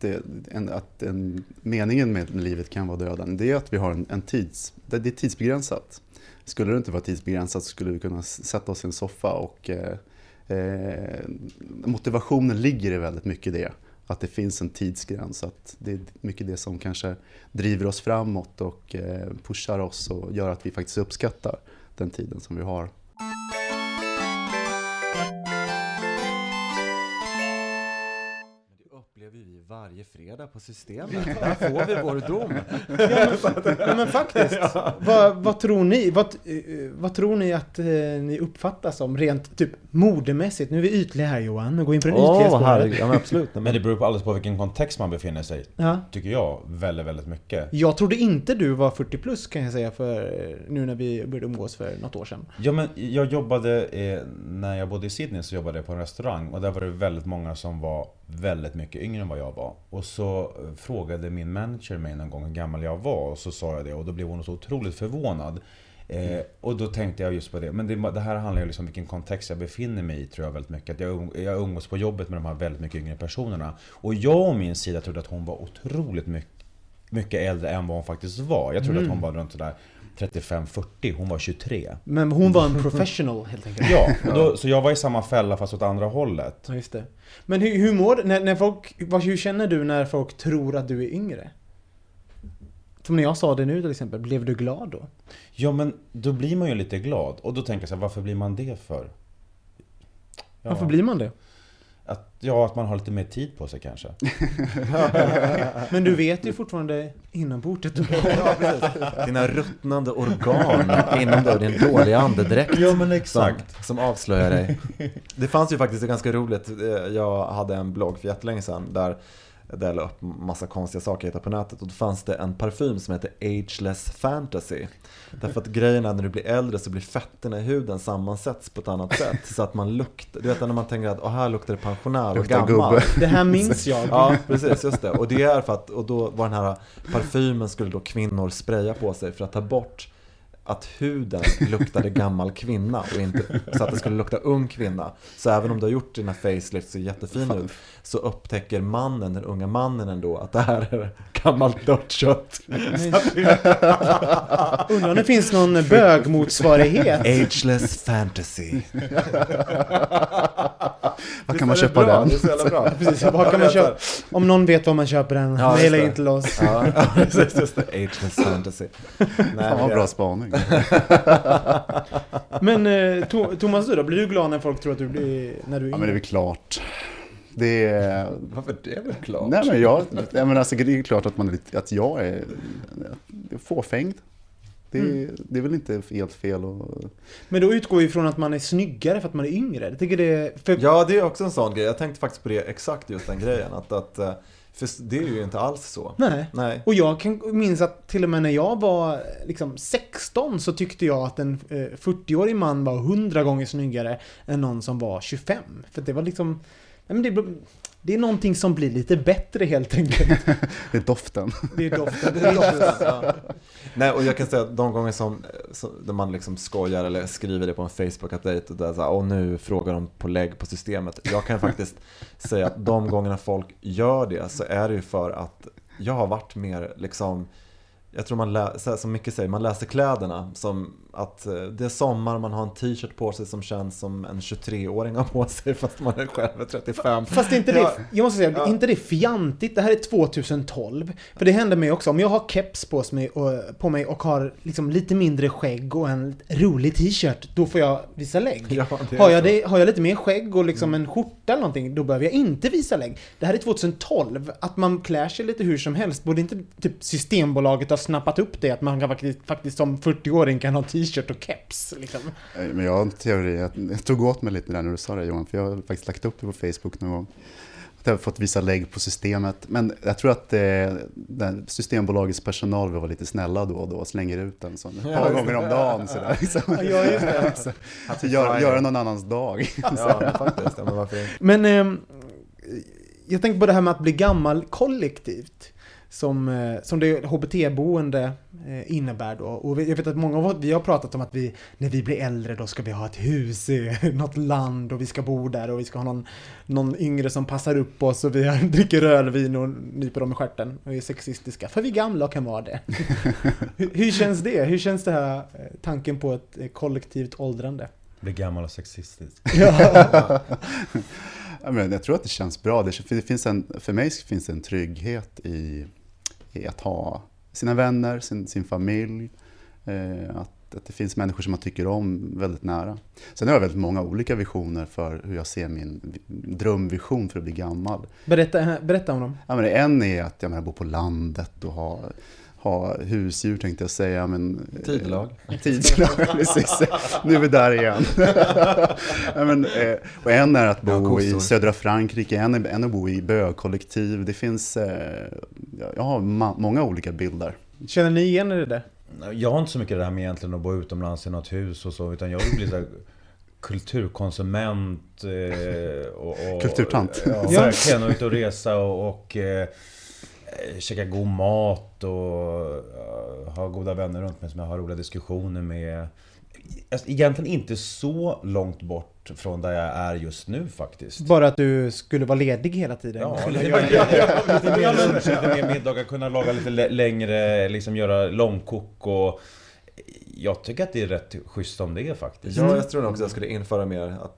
E: Det, eh, en, att en, meningen med livet kan vara döden, det är att vi har en, en tids... Det, det är tidsbegränsat. Skulle det inte vara tidsbegränsat så skulle vi kunna sätta oss i en soffa och eh, eh, motivationen ligger i väldigt mycket det. Att det finns en tidsgräns, att det är mycket det som kanske driver oss framåt och eh, pushar oss och gör att vi faktiskt uppskattar den tiden som vi har.
D: Varje fredag på systemet. Där får vi vår dom.
C: Ja men faktiskt. Vad, vad tror ni? Vad, eh, vad tror ni att eh, ni uppfattas som rent typ modemässigt? Nu är vi ytliga här Johan, och går in på ytliga
D: Åh,
C: spåret.
D: herregud. Ja, men absolut.
B: Men
D: men
B: det beror på alldeles på vilken kontext man befinner sig i.
C: Ja.
B: Tycker jag väldigt, väldigt mycket.
C: Jag trodde inte du var 40 plus kan jag säga för eh, nu när vi började umgås för något år sedan.
B: Ja men jag jobbade, eh, när jag bodde i Sydney så jobbade jag på en restaurang och där var det väldigt många som var väldigt mycket yngre än vad jag var. Och så eh, frågade min manager mig någon gång hur gammal jag var och så sa jag det och då blev hon så otroligt förvånad. Eh, och då tänkte jag just på det. Men det, det här handlar ju liksom om vilken kontext jag befinner mig i tror jag väldigt mycket. Att jag, um- jag umgås på jobbet med de här väldigt mycket yngre personerna. Och jag och min sida trodde att hon var otroligt mycket, mycket äldre än vad hon faktiskt var. Jag trodde att hon var runt sådär 35-40, hon var 23.
C: Men hon var en professional helt enkelt.
B: Ja, då, så jag var i samma fälla fast åt andra hållet.
C: Ja, just det. Men hur, hur mår när, när folk, vad, hur känner du när folk tror att du är yngre? Som när jag sa det nu till exempel, blev du glad då?
B: Ja men då blir man ju lite glad. Och då tänker jag så här, varför blir man det för? Ja,
C: Varför blir man det?
B: Att, ja, att man har lite mer tid på sig kanske.
C: Men du vet ju fortfarande inombords att du
D: Dina ruttnande organ inom dig och din dåliga andedräkt.
B: Ja, men
D: Som,
B: exakt.
D: som avslöjar dig. Det fanns ju faktiskt, ganska roligt, eh, jag hade en blogg för jättelänge sedan där där jag la upp massa konstiga saker jag hittade på nätet och då fanns det en parfym som heter Ageless Fantasy. Därför att grejen är när du blir äldre så blir fetterna i huden sammansätts på ett annat sätt. Så att man luktar, du vet när man tänker att här luktar det pensionär och
E: Luktar
D: gammal.
E: gubbe.
C: Det här minns jag.
D: Ja, precis, just det. Och det är för att, och då var den här parfymen skulle då kvinnor spraya på sig för att ta bort att huden luktade gammal kvinna och inte så att det skulle lukta ung kvinna. Så även om du har gjort dina facelifts och ser jättefin ut så upptäcker mannen, den unga mannen ändå att det här är gammalt dött kött.
C: Undrar om det finns någon bögmotsvarighet?
D: Ageless fantasy.
E: Var kan man köpa den?
D: Det är så jävla bra.
C: Precis, vad kan man köpa? Om någon vet var man köper den,
D: Ja,
C: mejla
D: det.
C: in till oss.
D: Ja, precis, just det. Ageless fantasy. Nej,
E: Fan vad
D: det-
E: bra spaning.
C: Men eh, Thomas du då? Blir du glad när folk tror att du blir, när du är
E: Ja men det är väl klart. Det är...
D: Varför det är väl klart?
E: Nej men jag, nej, men alltså, det är ju klart att, man är lite, att jag är, fåfängd. Det, är- det är väl inte helt fel och...
C: Men då utgår vi ifrån att man är snyggare för att man är yngre. Jag tycker det... För,
D: Ja, det är också en sån grej. Jag tänkte faktiskt på det, exakt just den grejen. Att, att, eh, för det är ju inte alls så.
C: Nej.
D: Nej.
C: Och jag kan minns att till och med när jag var liksom 16 så tyckte jag att en eh, 40-årig man var 100 gånger snyggare än någon som var 25. För det var liksom... Men det, det är någonting som blir lite bättre helt enkelt.
E: Det är doften.
C: Det är doften. Det är doften.
D: Ja. Nej, och jag kan säga att de gånger som, som där man liksom skojar eller skriver det på en Facebook-update och där så här, och nu frågar de på lägg på systemet. Jag kan faktiskt säga att de gångerna folk gör det så är det ju för att jag har varit mer liksom jag tror man, lä- så här som Micke säger, man läser kläderna som att eh, det är sommar, man har en t-shirt på sig som känns som en 23-åring har på sig fast man är själv är 35.
C: Fast inte det,
D: Ja.
C: jag måste säga,
D: Ja.
C: inte det fjantigt? Det här är 2012. För det händer mig också, om jag har keps på mig och, på mig och har liksom lite mindre skägg och en rolig t-shirt, då får jag visa lägg.
D: Ja,
C: har, jag.
D: Mm.
C: det, har jag lite mer skägg och liksom en skjorta eller någonting, då behöver jag inte visa lägg. Det här är 2012, att man klär sig lite hur som helst. Borde inte typ Systembolaget ha snappat upp det? Att man kan faktiskt, faktiskt som 40-åring kan ha t-shirt och keps. Liksom.
E: Eh, Men jag har en teori, att- jag tog åt mig lite där när du sa det Johan, för jag har faktiskt lagt upp det på Facebook någon gång. Att jag har fått visa lägg på systemet. Men jag tror att eh, den Systembolagets personal vill vara lite snälla då och då och slänger ut den så ett
D: Ja,
E: par gånger om dagen. Sådär, liksom.
C: Ja, just det.
E: så, så gör, göra någon annans dag.
D: Ja, faktiskt. Men varför inte?
C: Men ehm, jag tänker på det här med att bli gammal kollektivt. Som, eh, som det HBT-boende eh, innebär då. Och jag vet att många av oss, vi har pratat om att vi, när vi blir äldre då ska vi ha ett hus i något land och vi ska bo där och vi ska ha någon, någon yngre som passar upp oss och vi dricker rödvin och nyper dem i stjärten och är sexistiska. För vi är gamla och kan vara det. hur, hur känns det? Hur känns det här eh, tanken på ett kollektivt åldrande?
B: Blir gammal och sexistisk.
E: Ja, men jag tror att det känns bra. Det finns en, för mig finns det en trygghet i, i att ha sina vänner, sin, sin familj. Eh, att, att det finns människor som man tycker om väldigt nära. Sen har jag väldigt många olika visioner för hur jag ser min vi- drömvision för att bli gammal.
C: Berätta, berätta om dem.
E: Ja, men en är att jag menar, bo på landet och ha, ha husdjur tänkte jag säga. Men,
D: Tidelag.
E: Tidelag, precis. Nu är vi där igen. men, eh, och en är att
D: Ja,
E: bo i södra Frankrike, en är, en är att bo i bögkollektiv. Det finns, eh, jag har ma- många olika bilder.
C: Känner ni igen er i det?
B: Jag har inte så mycket det här med egentligen att bo utomlands i något hus och så, utan jag vill bli så här kulturkonsument eh, och, och,
E: Kulturtant.
B: Ja, verkligen. Och ut och resa och, och eh, eh, käka god mat och eh, ha goda vänner runt mig som jag har roliga diskussioner med. Alltså, egentligen inte så långt bort från där jag är just nu faktiskt.
C: Bara att du skulle vara ledig hela tiden.
B: Ja, lite,
C: göra
B: mer- ja, lite mer lunch, lite mer middagar, kunna laga lite lä- längre, liksom göra långkok och... Jag tycker att det är rätt schysst om det är faktiskt.
D: Ja, jag tror nog också jag skulle införa mer, att,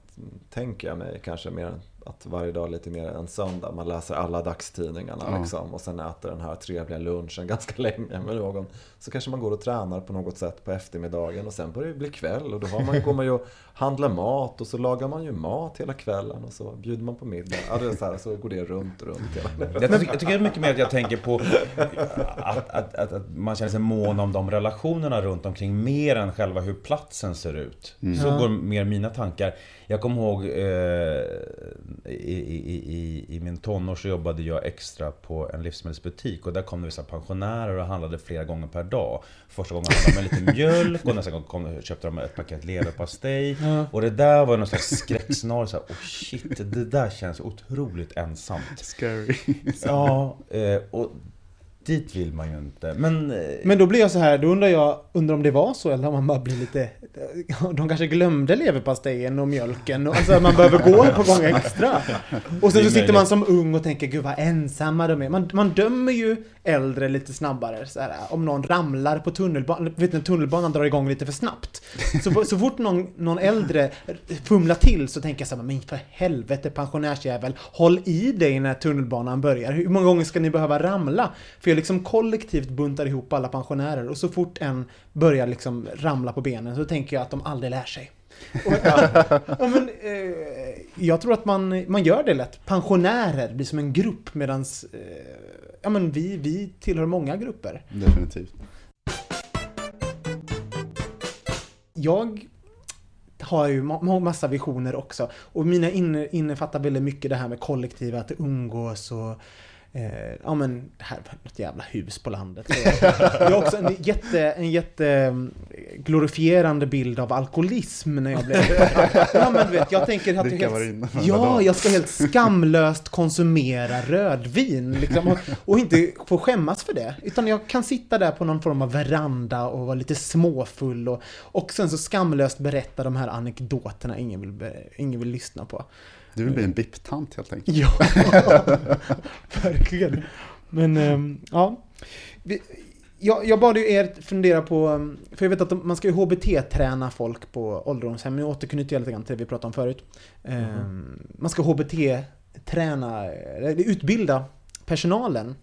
D: tänker jag mig, kanske mer att varje dag lite mer en söndag. Man läser alla dagstidningarna
E: Ja.
D: liksom, och sen äter den här trevliga lunchen ganska länge med någon. Så kanske man går och tränar på något sätt på eftermiddagen och sen börjar det bli kväll och då har man, går man ju och handlar mat och så lagar man ju mat hela kvällen och så bjuder man på middag. Ja, det är så, här, så går det runt och runt hela
B: Jag, tycker- jag tycker mycket mer att jag tänker på att, att, att, att man känner sig mån om de relationerna runt omkring mer än själva hur platsen ser ut. Så
C: Ja.
B: går mer mina tankar. Jag kommer ihåg eh, i, i, i, i min tonår så jobbade jag extra på en livsmedelsbutik och där kom det vissa pensionärer och handlade flera gånger per dag. Första gången handlade de med lite mjölk och nästa gång kom, köpte de ett paket leverpastej.
C: Ja.
B: Och det där var någon slags skräckscenario. Så här, oh shit, det där känns otroligt ensamt.
E: Scary.
B: Ja, eh, och dit vill man ju inte. Men... eh,
C: Men då blir jag så här, då undrar jag, undrar om det var så eller om man bara blir lite... De kanske glömde leverpastejen och mjölken och alltså man behöver gå par gånger extra. Och sen så sitter man som ung och tänker gud vad ensamma de är. Man, man dömer ju äldre lite snabbare så här, om någon ramlar på tunnelbanan, vet ni, tunnelbanan drar igång lite för snabbt. Så, så fort någon, någon äldre fumlar till så tänker jag så här, men för helvete pensionärsjävel, håll i dig när tunnelbanan börjar. Hur många gånger ska ni behöva ramla? För jag liksom kollektivt buntar ihop alla pensionärer och så fort en börjar liksom ramla på benen så tänker jag att de aldrig lär sig. Och, ja, ja, men, eh, jag tror att man, man gör det lätt. Pensionärer blir som en grupp medans eh, ja, men vi, vi tillhör många grupper.
E: Definitivt.
C: Jag har ju ma- ma- massa visioner också. Och mina inne, innefattar väldigt mycket det här med kollektiva, att umgås och Eh, ja men, det här var något jävla hus på landet. Jag har också en jätte, en jätte mm, glorifierande bild av alkoholism när jag blev... Ja men du vet, jag tänker att jag helt, Ja, jag ska helt skamlöst konsumera rödvin. Liksom, och, och inte få skämmas för det. Utan jag kan sitta där på någon form av veranda och vara lite småfull och, och sen så skamlöst berätta de här anekdoterna ingen vill, ingen vill lyssna på.
E: Du vill bli en bipptant helt enkelt.
C: Ja, verkligen. Men ehm, ja. Jag, jag bad ju er fundera på, ehm, för jag vet att man ska ju HBT-träna folk på ålderdomshem. Nu återknyter jag lite grann till det vi pratade om förut. Ehm, Man ska HBT-träna, eller utbilda personalen.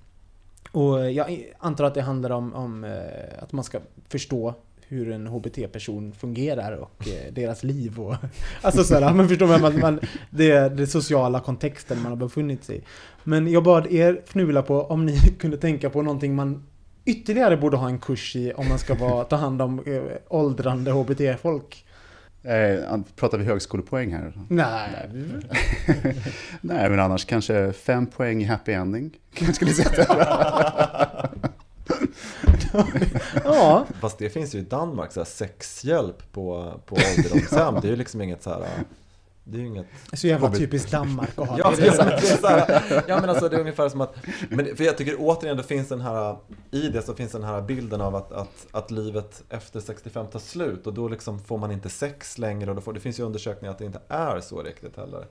C: Och jag antar att det handlar om, om eh, att man ska förstå hur en HBT-person fungerar och eh, deras liv och... Alltså sådär, man förstår man, man, man, det, det sociala kontexten man har befunnit sig i. Men jag bad er fnula på om ni kunde tänka på någonting man ytterligare borde ha en kurs i om man ska vara, ta hand om eh, åldrande HBT-folk.
E: Eh, pratar vi högskolepoäng här?
C: Nej.
E: Nej, men annars kanske fem poäng i happy ending. Kanske skulle sätta.
C: Ja.
D: Fast det finns ju i Danmark, så här, sexhjälp på, på ålderdomshem. Det är ju liksom inget så här... Det är ju inget...
C: Så jävla typiskt Danmark att ha
D: Ja,
C: det.
D: är, så, det är så här, ja men alltså det är ungefär som att, men för jag tycker återigen det finns den här, i det så finns den här bilden av att, att, att livet efter 65 tar slut och då liksom får man inte sex längre och då får, det finns ju undersökningar att det inte är så riktigt heller.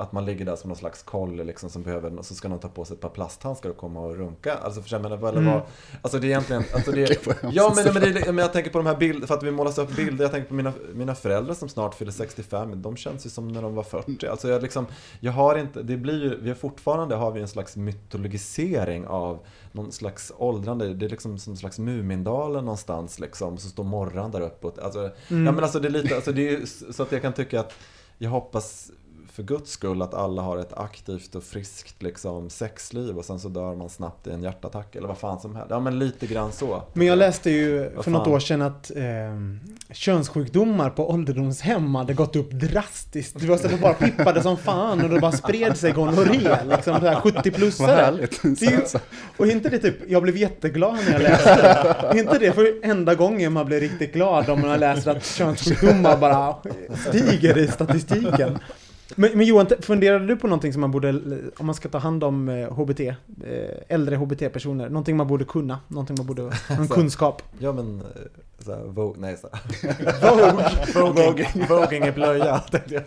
D: Att man ligger där som någon slags kolle liksom som behöver, och så ska någon ta på sig ett par plasthandskar och komma och runka. Alltså för jag menar, eller
C: Mm.
D: vad, alltså det är egentligen, alltså det, ja men, men, det, men jag tänker på de här bilderna, för att vi målas upp bilder, jag tänker på mina, mina föräldrar som snart fyller 65, de känns ju som när de var 40. Alltså jag liksom, jag har inte, det blir ju, vi har fortfarande har vi en slags mytologisering av någon slags åldrande, det är liksom som en slags Mumindalen någonstans liksom, så står morran där uppe. Alltså,
C: Mm.
D: Ja men alltså det är lite, alltså det är ju så att jag kan tycka att jag hoppas för guds skull att alla har ett aktivt och friskt liksom, sexliv och sen så dör man snabbt i en hjärtattack eller vad fan som helst. Ja men lite grann så.
C: Men jag läste ju
D: Vad
C: för något år sedan att eh, könssjukdomar på ålderdomshem hade gått upp drastiskt. Det var så att det bara pippade som fan och det bara spred sig gonorré. Liksom så här 70-plussare.
E: Vad härligt.
C: Det är ju- Och inte det typ, jag blev jätteglad när jag läste det. Inte det för enda gången man blir riktigt glad om man läser att könssjukdomar bara stiger i statistiken. Men, men Johan, funderade du på någonting som man borde, om man ska ta hand om eh, HBT, eh, äldre HBT-personer, någonting man borde kunna, någonting man borde, någon kunskap?
D: Ja men, eh, såhär, Vogue, nej såhär.
C: Vogue.
D: Voging, voging i blöja, tänkte jag.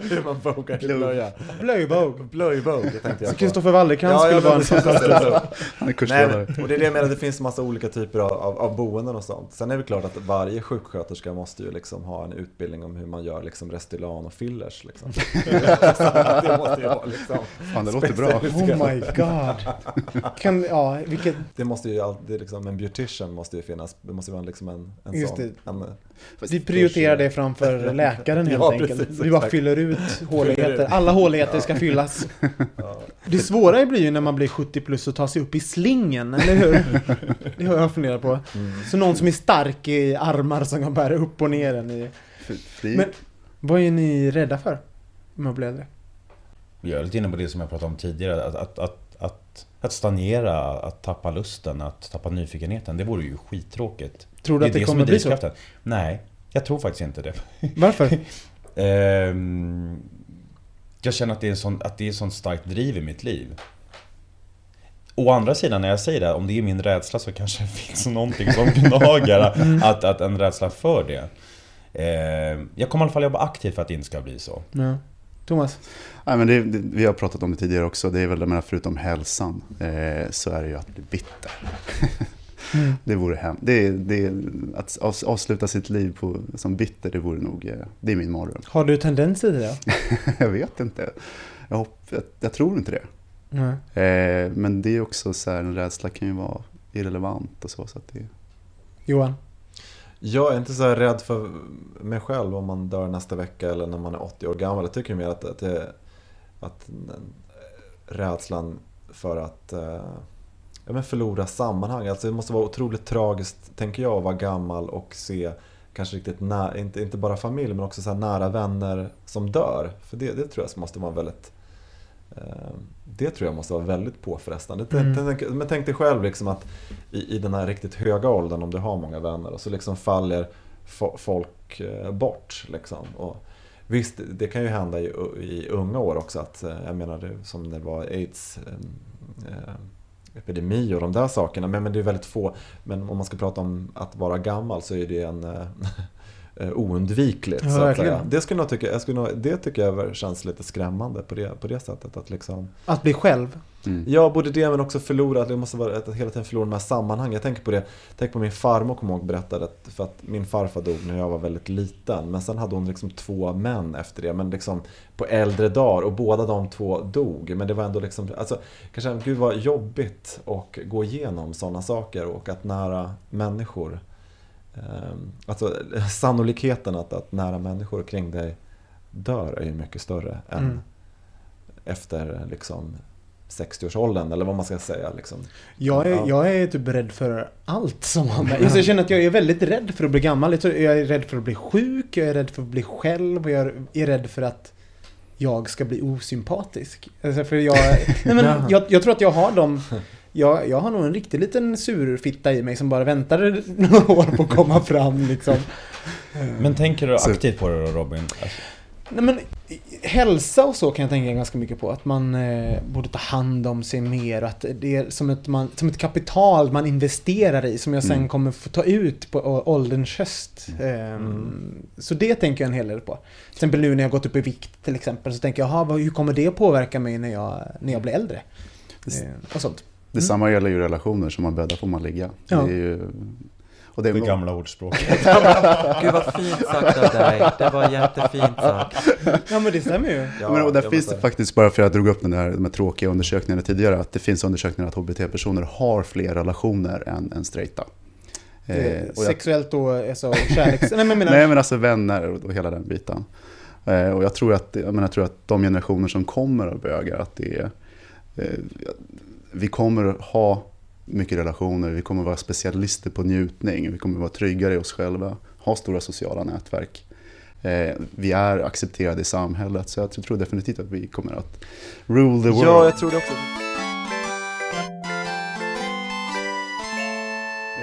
D: Hur man vogar i blöja.
C: Blöj-Vogue.
D: Blöj-Vogue tänkte jag
C: Så
D: på.
C: Kristoffer Wallercrantz
D: Ja,
C: skulle vara en fantastisk...
D: det är så.
E: Han är
D: Nej,
E: kursledare.
D: och det är det jag menar, det finns massa olika typer av, av, av boenden och sånt. Sen är det klart att varje sjuksköterska måste ju liksom ha en utbildning om hur man gör liksom Restylane och fillers. Liksom. det måste ju vara liksom.
E: Fan, det låter bra.
C: Oh my god. Kan, ja, vilket...
D: Det måste ju alltid liksom, en beautician måste ju finnas. Det måste ju vara liksom en, en
C: Just
D: sån.
C: det.
D: En,
C: Vi prioriterar det framför läkaren helt
D: Ja,
C: enkelt.
D: precis,
C: vi bara fyller ut håligheter. Alla håligheter ska fyllas. Det svåra blir ju när man blir 70 plus och tar sig upp i slingen, eller hur? Det har jag funderat på. Så någon som är stark i armar som kan bära upp och ner en i... Men vad är ni rädda för? Om jag blir äldre?
B: Jag är lite inne på det som jag pratade om tidigare. Att, att, att, att, att stagnera, att tappa lusten, att tappa nyfikenheten. Det vore ju skittråkigt.
C: Tror du att det
B: som
C: kommer bli så?
B: Nej, jag tror faktiskt inte det.
C: Varför?
B: Ehm, jag känner att det är en sån, att det är sånt starkt driv i mitt liv. Å andra sidan, när jag säger det, om det är min rädsla så kanske det finns någonting som gnagar.
C: Mm.
B: att, att en rädsla för det. Ehm, jag kommer i alla fall jobba aktivt för att det inte ska bli så.
C: Ja. Thomas?
E: Nej, men det, det, vi har pratat om det tidigare också. Det är väl, menar, förutom hälsan, eh, så är det ju att bli bitter.
C: Mm.
E: Det vore hem. Det, det, att avs- avsluta sitt liv på, som bitter, det vore nog, eh, det är min mardröm.
C: Har du tendenser till det?
E: jag vet inte. Jag, hopp, jag, jag tror inte det.
C: Nej.
E: Eh, men det är också så här, en rädsla kan ju vara irrelevant och så. så att det,
C: Johan?
D: Jag är inte så här rädd för mig själv om man dör nästa vecka eller när man är 80 år gammal. Jag tycker mer att, att, det, att rädslan för att eh, ja, men förlora sammanhang. Alltså det måste vara otroligt tragiskt, tänker jag, att vara gammal och se kanske riktigt nära, inte, inte bara familj, men också så här nära vänner som dör. För det, det tror jag måste vara väldigt det tror jag måste vara väldigt påfrestande.
C: Mm.
D: Men tänk dig själv liksom att i, i den här riktigt höga åldern, om du har många vänner, och så liksom faller fo- folk eh, bort. Liksom. Och visst, det kan ju hända i, i unga år också. Att, eh, jag menar, det, som det var aids eh, eh, epidemi och de där sakerna. Men, men det är väldigt få. Men om man ska prata om att vara gammal så är det en eh, oundvikligt.
C: Ja,
D: så att säga. Det, skulle jag tycka, jag skulle nog, det tycker jag känns lite skrämmande på det, på det sättet. Att liksom,
C: Att bli själv?
E: mm.
D: Ja, både det men också förlora, det måste vara att hela tiden förlora de här sammanhangen. Jag tänker på det, tänk på min farmor kommer ihåg berättade att, för att min farfar dog när jag var väldigt liten. Men sen hade hon liksom två män efter det, men liksom på äldre dagar och båda de två dog. Men det var ändå liksom, alltså kanske, gud vad jobbigt att gå igenom sådana saker och att nära människor Alltså sannolikheten att, att nära människor kring dig dör är ju mycket större än
C: Mm.
D: efter liksom 60-årsåldern eller vad man ska säga. Liksom.
C: Jag är,
D: Ja.
C: jag är typ rädd för allt som har med. Jag känner att jag är väldigt rädd för att bli gammal. Jag är rädd för att bli sjuk, jag är rädd för att bli själv och jag är rädd för att jag ska bli osympatisk. Alltså för jag, nej men jag, jag tror att jag har dem jag, jag har nog en riktig liten surfitta i mig som bara väntar några år på att komma fram liksom.
B: Men tänker du aktivt på det då Robin? Alltså,
C: Nej men hälsa och så kan jag tänka ganska mycket på. Att man eh, borde ta hand om sig mer. och Att det är som ett, man, som ett kapital man investerar i som jag sen
E: Mm.
C: kommer få ta ut på å- ålderns höst. Ehm, Så det tänker jag en hel del på. Till exempel nu när jag gått upp i vikt till exempel så tänker jag, "Jaha, vad- hur kommer det påverka mig när jag, när jag blir äldre?
E: Det-
C: Eh, och sånt.
E: Detsamma gäller ju relationer, som man bäddar får man ligga.
C: Ja.
E: Det är ju, och det
B: det
E: är,
B: gamla ordspråket.
G: Gud vad fint sagt av dig. Det var jättefint sagt.
C: Ja men det stämmer ju.
E: Ja, men, och där finns det faktiskt, bara för att jag drog upp den där, de här tråkiga undersökningarna tidigare, att det finns undersökningar att HBT-personer har fler relationer än, än straighta. Eh,
C: Eh,
E: och
C: Sexuellt då, alltså kärleks... Nej men menar...
E: Nej men alltså vänner och, och hela den biten. Eh, och jag tror, att, jag, menar, jag tror att de generationer som kommer av bögar, att det är, eh, vi kommer ha mycket relationer, vi kommer vara specialister på njutning, vi kommer vara tryggare i oss själva, ha stora sociala nätverk. Eh, vi är accepterade i samhället, så jag tror definitivt att vi kommer att rule the world.
D: Ja, jag tror det också.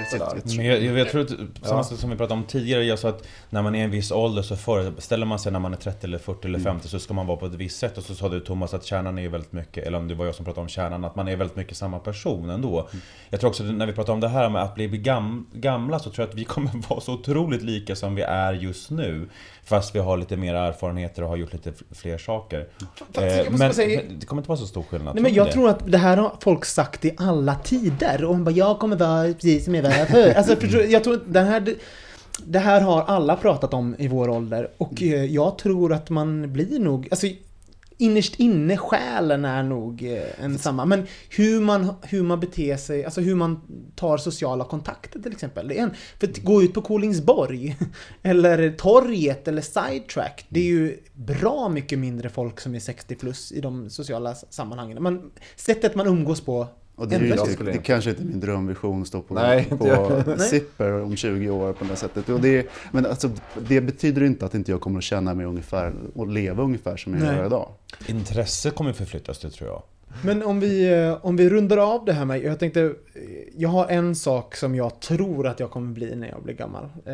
D: Sådär.
B: Men jag, jag, jag tror att, samma
D: Ja.
B: sak som vi pratade om tidigare, jag sa att när man är i en viss ålder så föreställer man sig när man är 30 eller 40 eller 50 så ska man vara på ett visst sätt. Och så sa du Thomas att kärnan är väldigt mycket, eller om det var jag som pratade om kärnan, att man är väldigt mycket samma person ändå. Jag tror också att när vi pratar om det här med att bli gam, gamla så tror jag att vi kommer vara så otroligt lika som vi är just nu. Fast vi har lite mer erfarenheter och har gjort lite fler saker. Eh, men
C: säga-
B: men det kommer inte vara så stor skillnad.
C: Nej, men jag
B: det?
C: tror att det här har folk sagt i alla tider. Och hon bara, jag kommer vara precis som jag var Alltså, förstår, jag tror den här... Det här har alla pratat om i vår ålder. Och eh, jag tror att man blir nog... Alltså, innerst inne, själen är nog eh, en samma. Men hur man, hur man beter sig, alltså hur man tar sociala kontakter till exempel. Det är en, för att gå ut på Kolingsborg, eller torget, eller sidetrack. Det är ju bra mycket mindre folk som är 60 plus i de sociala sammanhangen. Man, sättet man umgås på
E: Och det, är ju
C: ju.
E: det kanske inte är min drömvision att stå på,
D: Nej,
E: på. Zipper om 20 år på det sättet. Och det, men alltså, det betyder inte att inte jag kommer att känna mig ungefär och leva ungefär som jag
C: Nej.
E: gör idag.
B: Intresse kommer förflyttas, det tror jag.
C: Men om vi, eh, om vi rundar av det här med, jag tänkte, eh, jag har en sak som jag tror att jag kommer bli när jag blir gammal. Eh,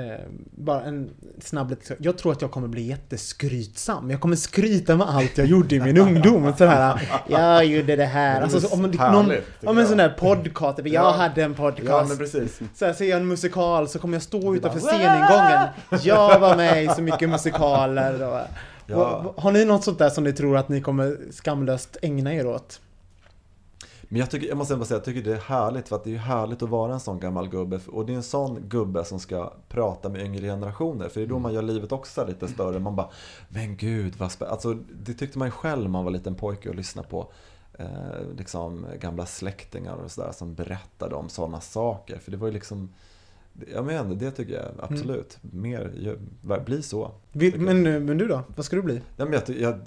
C: bara en snabb liten- Jag tror att jag kommer bli jätteskrytsam. Jag kommer skryta med allt jag gjorde i min ungdom. Så här, jag gjorde det här. Alltså, så, om någon,
D: Härligt, tycker
C: om en
D: jag.
C: sån där podcast, jag
D: Ja.
C: hade en podcast.
D: Ja, men precis.
C: Så här, ser jag en musikal så kommer jag stå utanför sceningången. Jag var med i så mycket musikaler. Och,
D: Ja.
C: har ni något sånt där som ni tror att ni kommer skamlöst ägna er åt?
D: Men jag, tycker, jag måste bara säga, jag tycker det är härligt för att det är härligt att vara en sån gammal gubbe. Och det är en sån gubbe som ska prata med yngre generationer. För det är då man gör livet också lite större. Man bara, men gud vad spännande. Alltså, det tyckte man ju själv när man var liten pojke och lyssnade på eh, liksom, gamla släktingar och sådär som berättade om sådana saker. För det var ju liksom, jag menar, det tycker jag absolut. Mer, gör- bli så.
C: Vill, men, men du då? Vad ska du bli?
D: Ja, men jag, jag,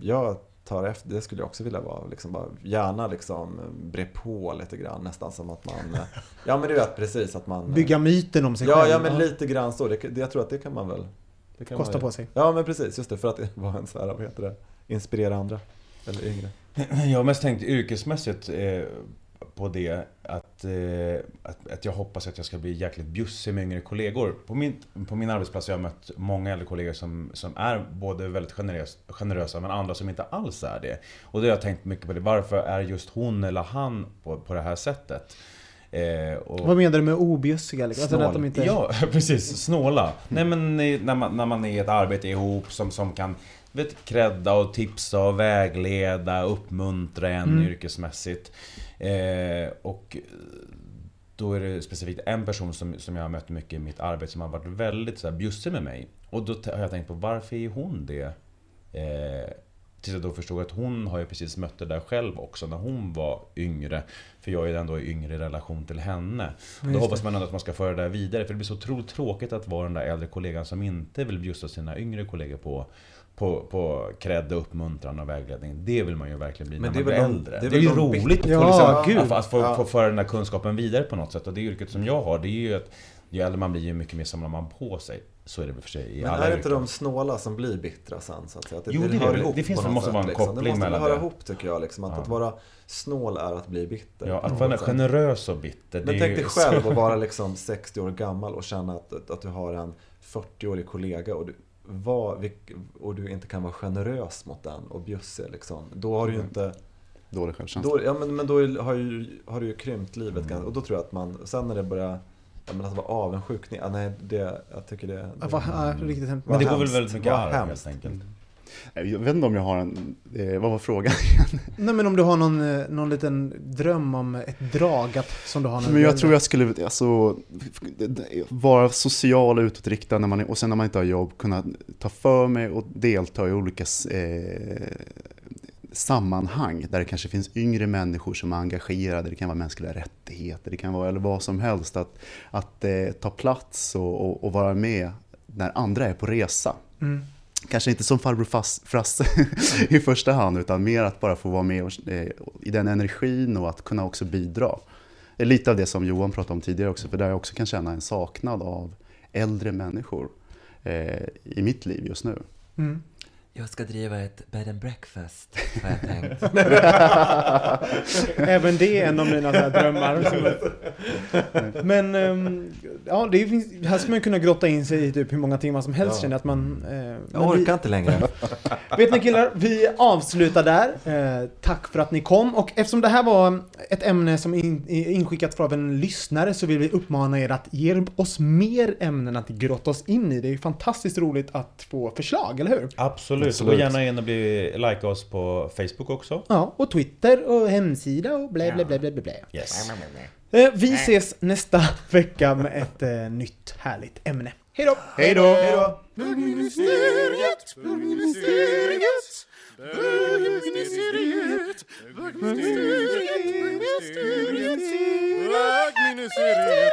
D: jag tar efter, det skulle jag också vilja vara. Liksom bara, gärna liksom bre på lite grann. Nästan som att man... Ja men du vet precis att man...
C: Bygga myten om sig
D: Ja,
C: själv?
D: ja men lite grann så. Det, det, jag tror att det kan man väl... Det kan
C: Kosta
D: man,
C: på sig.
D: Ja men precis, just det. För att vara en så här, vad heter det? Inspirera andra. Eller yngre.
B: Jag har mest tänkt yrkesmässigt eh, på det att, eh, att, att jag hoppas att jag ska bli jäkligt bjussig med yngre kollegor. På min, på min arbetsplats har jag mött många äldre kollegor som, som är både väldigt generös, generösa men andra som inte alls är det. Och då har jag tänkt mycket på det. Varför är just hon eller han på, på det här sättet? Eh,
C: Vad menar du med objussiga? Liksom? Alltså, att de inte...
B: Ja, precis. Snåla. Nej men när man, när man är i ett arbete ihop som, som kan vet, credda och tipsa och vägleda, uppmuntra en
C: Mm.
B: yrkesmässigt. Eh, och då är det specifikt en person som, som jag har mött mycket i mitt arbete som har varit väldigt så här, bjussig med mig. Och då har jag tänkt på varför är hon det? Eh, tills jag då förstod att hon har ju precis mött det där själv också när hon var yngre. För jag är ändå yngre i relation till henne. Och
C: Just
B: då hoppas man ändå att man ska föra det där vidare. För det blir så otroligt tråkigt att vara den där äldre kollegan som inte vill bjussa sina yngre kollegor på på, på cred och uppmuntran och vägledning. Det vill man ju verkligen bli
D: Men
B: när
D: det
B: man
D: är
B: blir äldre.
D: det
B: Det
D: är
B: är, ju roligt att
C: Ja,
B: liksom,
C: gud.
B: att, att få,
D: Ja.
B: få föra den där kunskapen vidare på något sätt. Och det yrket som jag har, det är ju att ju äldre man blir, ju mycket mer samlar man på sig. Så är det för sig i
D: Men
B: alla
D: är det inte de snåla som blir bittra sen så att säga? Att
B: Jo, det är
D: hör
B: det.
D: ihop
B: Det finns- det måste
D: sätt,
B: vara en
D: liksom.
B: koppling
D: Det måste
B: mellan
D: höra
B: det.
D: ihop tycker jag. Liksom, att,
B: Ja.
D: att vara snål är att bli bitter.
B: Ja, att vara generös och bitter. det
D: Men
B: är
D: tänk dig själv att vara liksom 60 år gammal och känna att, att du har en 40-årig kollega och du, vilk- och du inte kan vara generös mot den och bjussig liksom. Då har du ju
B: Mm.
D: inte...
E: Dålig självkänsla.
D: Då, ja, men, men då har, ju, har du ju krympt livet
B: Mm.
D: och då tror jag att man, sen när det börjar, ja men att vara avundsjuk, nej det, jag tycker det...
C: Ja, vad, ja, riktigt hemskt.
B: Men det går väl väldigt mycket
D: Vad
B: arv helt enkelt.
E: Jag vet inte om jag har en... Eh, vad var frågan?
C: Nej men om du har någon, eh, någon liten dröm om ett drag att, som du har
E: Men jag tror jag skulle alltså, vara social och utåtriktad när man och sen när man inte har jobb kunna ta för mig och delta i olika eh, sammanhang där det kanske finns yngre människor som är engagerade. Det kan vara mänskliga rättigheter, det kan vara eller vad som helst. Att, att eh, ta plats och, och, och vara med när andra är på resa.
C: Mm.
E: Kanske inte som farbror Frasse i första hand, utan mer att bara få vara med och, eh, i den energin och att kunna också bidra. Lite av det som Johan pratade om tidigare också, för där jag också kan känna en saknad av äldre människor eh, i mitt liv just nu.
C: Mm.
G: Jag ska driva ett bed and breakfast, har jag tänkt.
C: Även det är en av mina så här drömmar. Men ehm, ja, det finns, här skulle man kunna grotta in sig i typ hur många timmar som helst
G: Ja.
C: känner jag att man... Eh,
G: Jag orkar
C: vi,
G: inte längre.
C: Vet ni killar, vi avslutar där. Eh, tack för att ni kom. Och eftersom det här var ett ämne som in, är inskickat från en lyssnare så vill vi uppmana er att ge oss mer ämnen att grotta oss in i. Det är ju fantastiskt roligt att få förslag, eller hur?
B: Absolut.
D: Absolut.
B: Gå gärna in och bli, like oss på Facebook också.
C: Ja, och Twitter och hemsida och blä blä blä blä blä. blä.
B: Yes.
C: Eh, vi ses nästa vecka med ett eh, nytt härligt ämne. Hej då!
E: Hej då! Hej då!
H: Bögministeriet, bögministeriet, bögministeriet, bögministeriet, bögministeriet, bögministeriet.